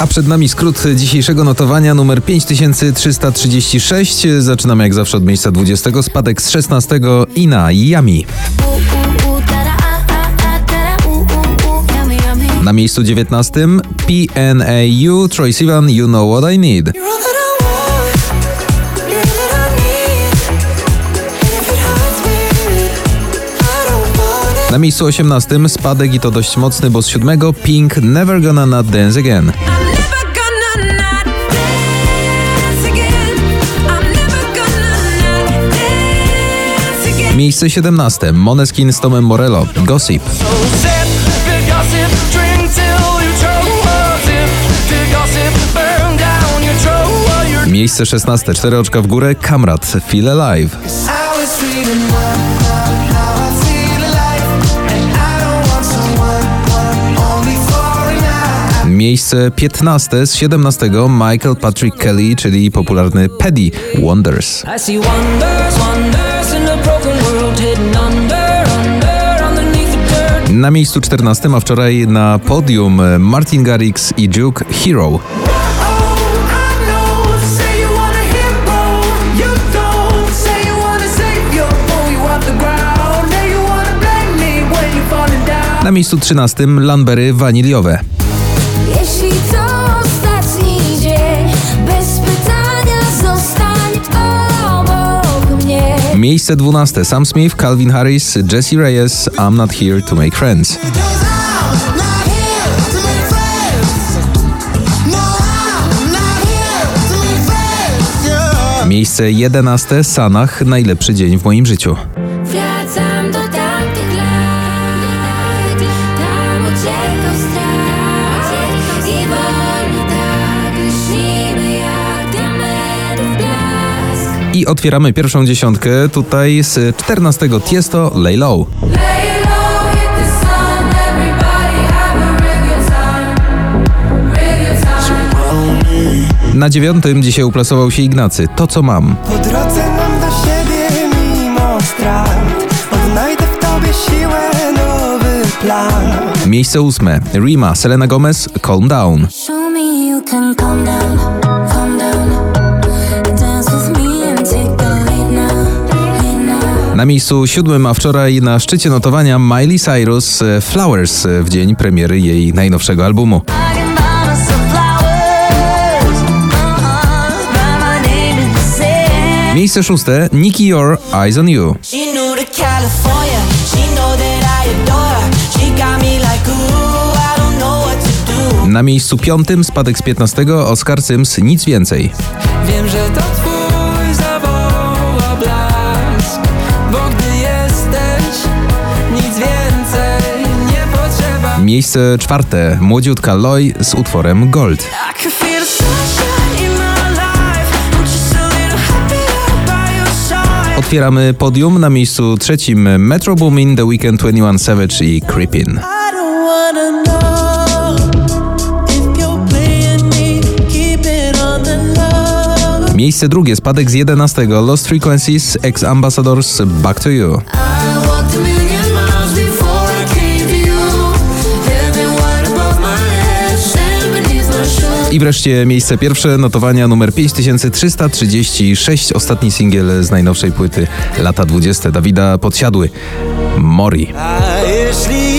A przed nami skrót dzisiejszego notowania numer 5336. Zaczynamy jak zawsze od miejsca 20, spadek z 16 i na Yami. Na miejscu 19 PNAU Troy Sivan You Know What I Need. Na miejscu 18 spadek i to dość mocny, bo z 7 Pink Never Gonna Not Dance Again. Miejsce 17 Moneskin z Tomem Morello. Gossip. Miejsce 16, 4 oczka w górę, Kamrat, Feel Alive. Miejsce 15 z 17 Michael Patrick Kelly, czyli popularny Paddy Wonders. Na miejscu 14, a wczoraj na podium Martin Garrix i Duke Hero. Na miejscu 13 Lanbery waniliowe. Jeśli to Miejsce 12 Sam Smith, Calvin Harris, Jesse Reyes, I'm not here to make friends. Miejsce 11 Sanach, najlepszy dzień w moim życiu. I otwieramy pierwszą dziesiątkę tutaj z 14 Tiesto Lay Low. Na dziewiątym dzisiaj uplasował się Ignacy. To co mam. Po drodze mam do siebie mimo strat. Odnajdę w tobie siłę, nowy plan. Miejsce ósme. Rima, Selena Gomez, Calm Down. Na miejscu siódmym, a wczoraj na szczycie notowania Miley Cyrus Flowers w dzień premiery jej najnowszego albumu. Miejsce szóste Nicky Your Eyes on You. Na miejscu piątym spadek z 15 Oscar Sims Nic Więcej. Wiem, że Miejsce czwarte Młodziutka Loy z utworem Gold. Otwieramy podium na miejscu trzecim Metro Boomin, The Weekend 21 Savage i Creepin. Miejsce drugie, spadek z 11, Lost Frequencies, Ex Ambassadors, Back to You. I wreszcie miejsce pierwsze, notowania numer 5336, ostatni singiel z najnowszej płyty lata 20 Dawida Podsiadły, Mori. A jeśli